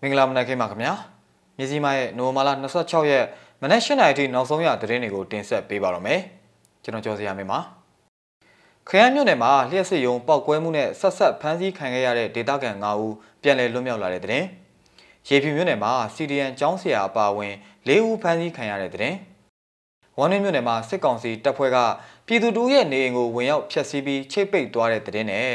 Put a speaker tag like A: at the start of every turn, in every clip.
A: မင်္ဂလာမနက်ခင်းပါခင်ဗျာမြစည်းမရဲ့နိုဝင်ဘာလ26ရက်မနက်၈နာရီထိနောက်ဆုံးရသတင်းတွေကိုတင်ဆက်ပေးပါတော့မယ်ကျွန်တော်ကျော်စရာမင်းပါခရမ်းမြို့နယ်မှာလျှက်စစ်ယုံပောက်ကွဲမှုနဲ့ဆက်ဆက်ဖမ်းဆီးခံခဲ့ရတဲ့ဒေသခံ9ဦးပြန်လည်လွတ်မြောက်လာတဲ့တဲ့ရေဖြူမြို့နယ်မှာစီဒီအန်ကျောင်းဆရာအပါအဝင်၄ဦးဖမ်းဆီးခံရတဲ့တဲ့ဝမ်နင်းမြို့နယ်မှာစစ်ကောင်စီတပ်ဖွဲ့ကပြည်သူတို့ရဲ့နေအိမ်ကိုဝင်ရောက်ဖျက်ဆီးပြီးချိတ်ပိတ်သွားတဲ့တဲ့နဲ့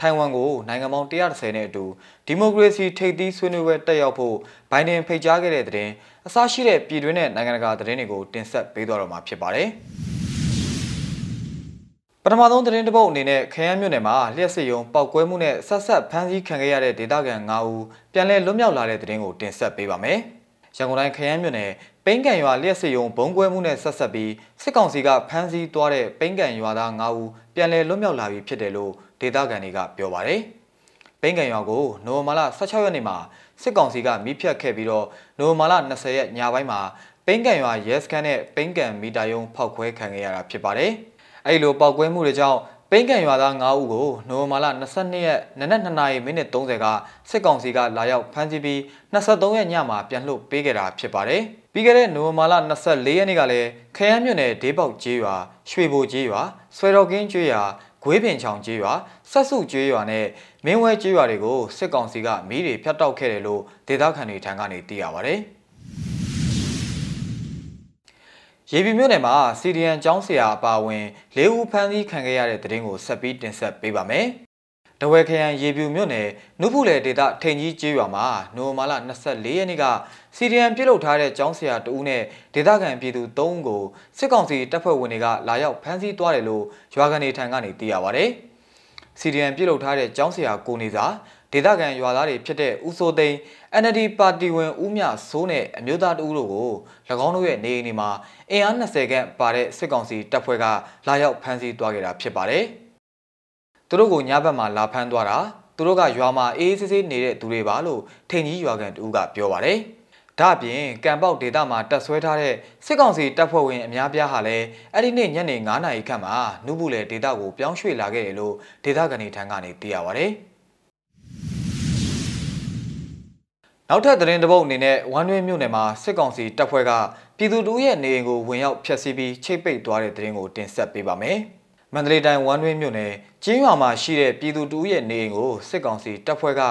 A: ထိုင်ဝမ်ကိုနိုင်ငံပေါင်း130နဲ့အတူဒီမိုကရေစီထိပ်သီးဆွေးနွေးပွဲတက်ရောက်ဖို့ဘိုင်ဒန်ဖိတ်ကြားခဲ့တဲ့တဲ့အစရှိတဲ့ပြည်တွင်းနဲ့နိုင်ငံတကာသတင်းတွေကိုတင်ဆက်ပေးသွားတော့မှာဖြစ်ပါတယ်။ပထမဆုံးသတင်းတစ်ပုဒ်အနေနဲ့ခရမ်းမြို့နယ်မှာလျှက်စစ်ရုံပောက်ကွဲမှုနဲ့ဆက်ဆက်ဖမ်းဆီးခံခဲ့ရတဲ့ဒေသခံ9ဦးပြန်လည်လွတ်မြောက်လာတဲ့သတင်းကိုတင်ဆက်ပေးပါမယ်။ရန်ကုန်တိုင်းခရမ်းမြို့နယ်ပိန်းကန်ရွာလျှက်စစ်ရုံဘုံကွဲမှုနဲ့ဆက်ဆက်ပြီးစစ်ကောင်စီကဖမ်းဆီးသွားတဲ့ပိန်းကန်ရွာသား9ဦးပြန်လည်လွတ်မြောက်လာပြီဖြစ်တယ်လို့ ဒေသခံတွေကပြောပါတယ်။ပိန်းကန်ရွာကိုနိုဝင်ဘာလ16ရက်နေ့မှာစစ်ကောင်စီကမိဖြတ်ခဲ့ပြီးတော့နိုဝင်ဘာလ20ရက်ညပိုင်းမှာပိန်းကန်ရွာရဲစခန်းနဲ့ပိန်းကန်မီတာယုံဖောက်ခွဲခံခဲ့ရတာဖြစ်ပါတယ်။အဲဒီလိုပောက်ကွဲမှုတွေကြောင့်ပိန်းကန်ရွာသား9ဦးကိုနိုဝင်ဘာလ22ရက်နနက်2နာရီမိနစ်30ကစစ်ကောင်စီကလာရောက်ဖမ်းဆီးပြီး23ရက်ညမှာပြန်လှုပ်ပေးခဲ့တာဖြစ်ပါတယ်။ပြီးခဲ့တဲ့နိုဝင်ဘာလ24ရက်နေ့ကလည်းခရမ်းမြို့နယ်ဒေးပေါက်ကျေးရွာရွှေဘိုကျေးရွာဆွဲတော်ကင်းကျေးရွာ ဂွေးပင်ချောင်ကျေးရွာဆက်စုကျေးရွာနဲ့မင်းဝဲကျေးရွာတွေကိုစစ်ကောင်စီကမီးတွေဖျက်တောက်ခဲ့တယ်လို့ဒေသခံတွေထံကနေသိရပါဗျ။ရေပြည်မြို့နယ်မှာစီဒီအန်ကျောင်းဆရာအပါအဝင်၄ဦးဖမ်းဆီးခံခဲ့ရတဲ့တဲ့တင်ကိုဆက်ပြီးတင်ဆက်ပေးပါမယ်။ တဝဲခရိုင်ရေပြူမြို့နယ်နုဖူလေဒေတာထိန်ကြီးကျေးရွာမှာနိုဝင်ဘာလ24ရက်နေ့ကစီဒီအန်ပြုတ်လုထားတဲ့ကျောင်းဆရာတဦးနဲ့ဒေသခံပြည်သူ3ဦးကိုစစ်ကောင်စီတပ်ဖွဲ့ဝင်တွေကလာရောက်ဖမ်းဆီးသွားတယ်လို့ရွာကနေထံကနေသိရပါဗျ။စီဒီအန်ပြုတ်လုထားတဲ့ကျောင်းဆရာကိုနေစာဒေသခံရွာသားတွေဖြစ်တဲ့ဦးစိုးသိန်း NLD ပါတီဝင်ဦးမြစိုးနဲ့အမျိုးသားတဦးတို့ကို၎င်းတို့ရဲ့နေအိမ်တွေမှာအင်အား20ခန့်ပါတဲ့စစ်ကောင်စီတပ်ဖွဲ့ကလာရောက်ဖမ်းဆီးသွားခဲ့တာဖြစ်ပါတယ်။ သူတို့ကိုညဘက်မှာလာဖမ်းသွားတာသူတို့ကရွာမှာအေးအေးဆေးဆေးနေတဲ့သူတွေပါလို့ထိန်ကြီးရွာကန်တူကပြောပါတယ်။ဒါ့အပြင်ကံပေါက်ဒေတာမှာတက်ဆွဲထားတဲ့စစ်ကောင်စီတပ်ဖွဲ့ဝင်အများပြားဟာလည်းအဲ့ဒီနေ့ညနေ9နာရီခန့်မှာနုဘူးလေဒေတာကိုပြောင်းရွှေ့လာခဲ့တယ်လို့ဒေတာကနေထံကနေသိရပါဗျ။နောက်ထပ်သတင်းတစ်ပုဒ်အနေနဲ့ဝမ်တွင်းမြို့နယ်မှာစစ်ကောင်စီတပ်ဖွဲ့ကပြည်သူတို့ရဲ့နေအိမ်ကိုဝင်ရောက်ဖျက်ဆီးပြီးချိတ်ပိတ်သွားတဲ့သတင်းကိုတင်ဆက်ပေးပါမယ်။ မန္တလေးတိုင်းဝမ်တွင်းမြို့နယ်ကျင်းရွာမှာရှိတဲ့ပြည်သူတို့ရဲ့နေအိမ်ကိုစစ်ကောင်စီတပ်ဖွဲ့က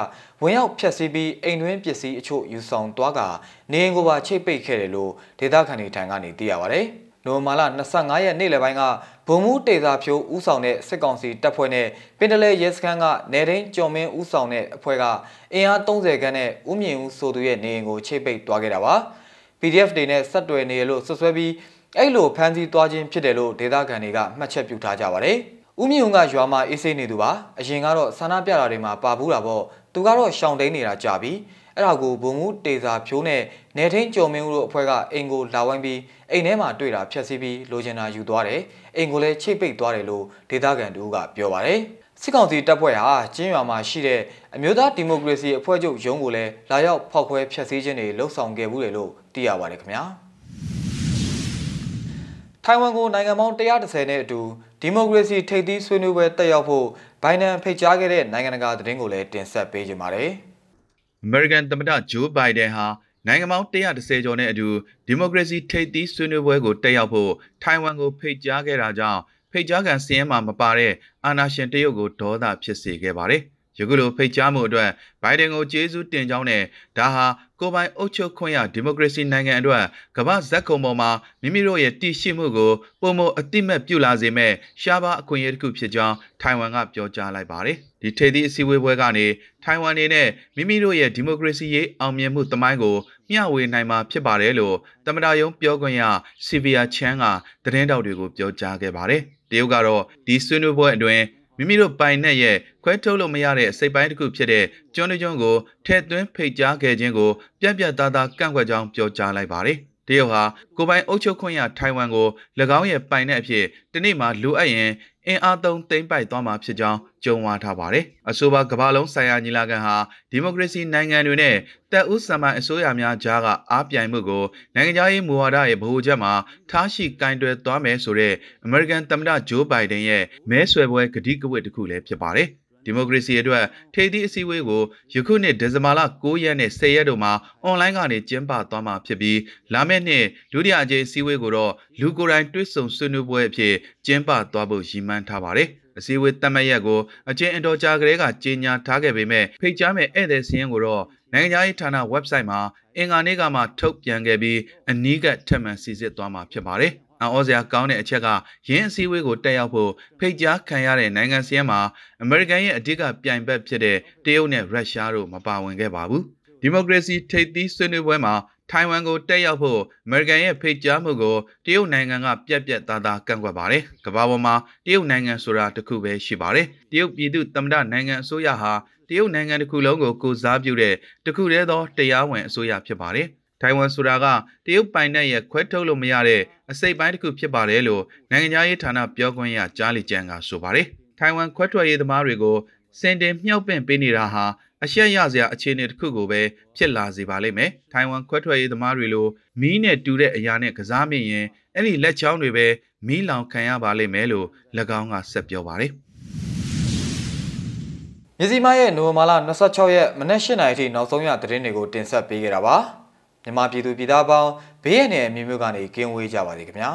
A: ဝင်ရောက်ဖျက်ဆီးပြီးအိမ်တွင်းပစ္စည်းအချို့ယူဆောင်သွားကနေအိမ်ကိုပါချိတ်ပိတ်ခဲ့တယ်လို့ဒေသခံတွေထံကနေသိရပါဗျ။နိုဝင်ဘာလ25ရက်နေ့လယ်ပိုင်းကဘုံမှုတေသာဖြိုးဦးဆောင်တဲ့စစ်ကောင်စီတပ်ဖွဲ့နဲ့ပင်တလဲရဲစခန်းကနေရင်းကျော်မင်းဦးဆောင်တဲ့အဖွဲ့ကအင်အား30ခန်းနဲ့ဦးမြင့်ဦးဆိုသူရဲ့နေအိမ်ကိုချိတ်ပိတ်သွားခဲ့တာပါ PDF တွေနဲ့ဆက်တွယ်နေရလို့ဆွဆွဲပြီး အဲ့လိုဖမ်းဆီးသွားခြင်းဖြစ်တယ်လို့ဒေသခံတွေကမှတ်ချက်ပြုထားကြပါတယ်ဦးမြင့်ဦးကရွာမှာအေးဆေးနေသူပါအရင်ကတော့ဆန္ဒပြတာတွေမှာပါဘူးတာပေါ့သူကတော့ရှောင်တိန်နေတာကြာပြီအဲ့ဒါကိုဘုံမှုတေစာဖြိုးနဲ့နေထင်းကျော်မင်းဦးတို့အဖွဲ့ကအင်ကိုလာဝိုင်းပြီးအိမ်ထဲမှာတွေ့တာဖျက်ဆီးပြီးလိုချင်တာယူသွားတယ်အိမ်ကိုလည်းချိတ်ပိတ်သွားတယ်လို့ဒေသခံတို့ကပြောပါတယ်စစ်ကောင်စီတပ်ဖွဲ့ဟာကျင်းရွာမှာရှိတဲ့အမျိုးသားဒီမိုကရေစီအဖွဲ့ချုပ်ရုံးကိုလည်းလာရောက်ဖောက်ခွဲဖျက်ဆီးခြင်းတွေလှုပ်ဆောင်ခဲ့မှုတယ်လို့သိရပါတယ်ခင်ဗျာ ထိုင်ဝမ်ကိုနိုင်ငံပေါင်း130နဲ့အတူဒီမိုကရေစီထိပ်သီးဆွေးနွေးပွဲတက်ရောက်ဖို့ဘိုင်ဒန်ဖိတ်ကြားခဲ့တဲ့နိုင်ငံတကာသတင်းကိုလည်းတင်ဆက်ပေးကြပါမယ်။
B: American သမ္မတဂျိုးဘိုင်ဒန်ဟာနိုင်ငံပေါင်း130ကျော်နဲ့အတူဒီမိုကရေစီထိပ်သီးဆွေးနွေးပွဲကိုတက်ရောက်ဖို့ထိုင်ဝမ်ကိုဖိတ်ကြားခဲ့တာကြောင့်ဖိတ်ကြားခံစီးရင်မှာမပါတဲ့အာဏာရှင်တရုတ်ကိုဒေါသဖြစ်စေခဲ့ပါတယ်။ ယခုလိုဖိတ်ကြားမှုအတွက်ဘိုင်ဒန်ကိုကျေးဇူးတင်ကြောင်းနဲ့ဒါဟာကိုပိုင်အုပ်ချုပ်ခွင့်ရဒီမိုကရေစီနိုင်ငံအတွက်ကမ္ဘာဇက်ခုံပေါ်မှာမိမိတို့ရဲ့တည်ရှိမှုကိုပုံမအတိမတ်ပြုလာစေမဲ့ရှားပါအခွင့်အရေးတစ်ခုဖြစ်ကြောင်းထိုင်ဝမ်ကပြောကြားလိုက်ပါတယ်။ဒီထိပ်သီးအစည်းအဝေးပွဲကနေထိုင်ဝမ်နေနဲ့မိမိတို့ရဲ့ဒီမိုကရေစီရေးအောင်မြင်မှုသမိုင်းကိုမျှဝေနိုင်မှာဖြစ်ပါတယ်လို့သမ္မတယုံပြောခွင့်ရစီဗီယာချန်ကသတင်းတောက်တွေကိုပြောကြားခဲ့ပါတယ်။တရုတ်ကတော့ဒီဆွေးနွေးပွဲအတွင်း မိမိတို့ပိုင်နဲ့ရဲ့ခွဲထုတ်လို့မရတဲ့စိတ်ပိုင်းတစ်ခုဖြစ်တဲ့ကျွန်းကျွန်းကိုထဲ့သွင်းဖိတ်ကြားခဲ့ခြင်းကိုပြက်ပြက်သားသားကန့်ကွက်ကြောင်းပြောကြားလိုက်ပါတယ်။ တရုတ်ဟာကိုပိုင်အုပ်ချုပ်ခွင့်ရထိုင်ဝမ်ကို၎င်းရဲ့ပိုင်တဲ့အဖြစ်တနေ့မှလိုအပ်ရင်အင်အားသုံးသိမ်းပိုက်သွားမှာဖြစ်ကြောင်းကြုံဝါထားပါတယ်။အဆိုပါကမ္ဘာလုံးဆိုင်ရာညီလာခံဟာဒီမိုကရေစီနိုင်ငံတွေနဲ့တပ်ဦးစံပိုင်အစိုးရများကြားကအားပြိုင်မှုကိုနိုင်ငံခြားရေးမူဝါဒရဲ့ဗဟိုချက်မှာထားရှိကင်တွယ်သွားမယ်ဆိုတဲ့အမေရိကန်သမ္မတဂျိုးဘိုင်ဒန်ရဲ့မဲဆွယ်ပွဲကတိကဝတ်တစ်ခုလည်းဖြစ်ပါတယ်။ ဒီမိုကရေစီအတွက်ထိပ်သီးအစည်းအဝေးကိုယခုနှစ်ဒီဇင်ဘာလ9ရက်နဲ့10ရက်တို့မှာအွန်လိုင်းကနေကျင်းပသွားမှာဖြစ်ပြီးလာမယ့်နှစ်ဒုတိယအကြိမ်အစည်းအဝေးကိုတော့လူကိုယ်တိုင်တွေ့ဆုံဆွေးနွေးပွဲအဖြစ်ကျင်းပသွားဖို့ရည်မှန်းထားပါတယ်။အစည်းအဝေးတက်မှတ်ရက်ကိုအကျဉ်းအတော်ကြာကလေးကကြေညာထားခဲ့ပေမဲ့ဖိတ်ကြားမဲ့ဧည့်သည်စည်းရင်းကိုတော့နိုင်ငံခြားရေးဌာန website မှာအင်္ဂါနေ့ကမှထုတ်ပြန်ခဲ့ပြီးအနီးကပ်ထပ်မံစီစစ်သွားမှာဖြစ်ပါတယ်။ အော်စရာကောင်းတဲ့အချက်ကရင်းအစည်းအဝေးကိုတက်ရောက်ဖို့ဖိတ်ကြားခံရတဲ့နိုင်ငံစည်းရင်းမှာအမေရိကန်ရဲ့အဓိကပြိုင်ဘက်ဖြစ်တဲ့တရုတ်နဲ့ရုရှားတို့မပါဝင်ခဲ့ပါဘူး။ဒီမိုကရေစီထိပ်သီးဆွေးနွေးပွဲမှာထိုင်ဝမ်ကိုတက်ရောက်ဖို့အမေရိကန်ရဲ့ဖိတ်ကြားမှုကိုတရုတ်နိုင်ငံကပြက်ပြက်သားသားကန့်ကွက်ပါတယ်။ကမ္ဘာပေါ်မှာတရုတ်နိုင်ငံဆိုတာတစ်ခုပဲရှိပါတယ်။တရုတ်ပြည်သူသမ္မတနိုင်ငံအစိုးရဟာတရုတ်နိုင်ငံတစ်ခုလုံးကိုကိုစားပြုတဲ့တစ်ခုတည်းသောတရားဝင်အစိုးရဖြစ်ပါတယ်။ ထိုင်ဝမ်ဆိုတာကတရုတ်ပိုင်နက်ရဲ့ခွဲထုတ်လို့မရတဲ့အစိပ်ပိုင်းတစ်ခုဖြစ်ပါတယ်လို့နိုင်ငံခြားရေးဌာနပြောခွင့်ရကြားလီကျန်းကဆိုပါတယ်။ထိုင်ဝမ်ခွဲထွက်ရေးသမားတွေကိုစင်တင်မြှောက်ပင့်ပေးနေတာဟာအရှက်ရစရာအခြေအနေတစ်ခုကိုပဲဖြစ်လာစေပါလိမ့်မယ်။ထိုင်ဝမ်ခွဲထွက်ရေးသမားတွေလိုမီးနဲ့တူတဲ့အရာနဲ့ကစားမိရင်အဲ့ဒီလက်ချောင်းတွေပဲမီးလောင်ခံရပါလိမ့်မယ်လို့၎င်းကဆက်ပြောပါတယ်။
A: မြစည်းမရဲ့နိုဝင်ဘာလ26ရက်မနက်၈နာရီထိနောက်ဆုံးရသတင်းတွေကိုတင်ဆက်ပေးခဲ့တာပါ မြန်မာပြည်သူပြည်သားပေါင်းဘေးရန်ရဲ့အမျိုးမျိုးကနေကင်းဝေးကြပါစေခင်ဗျာ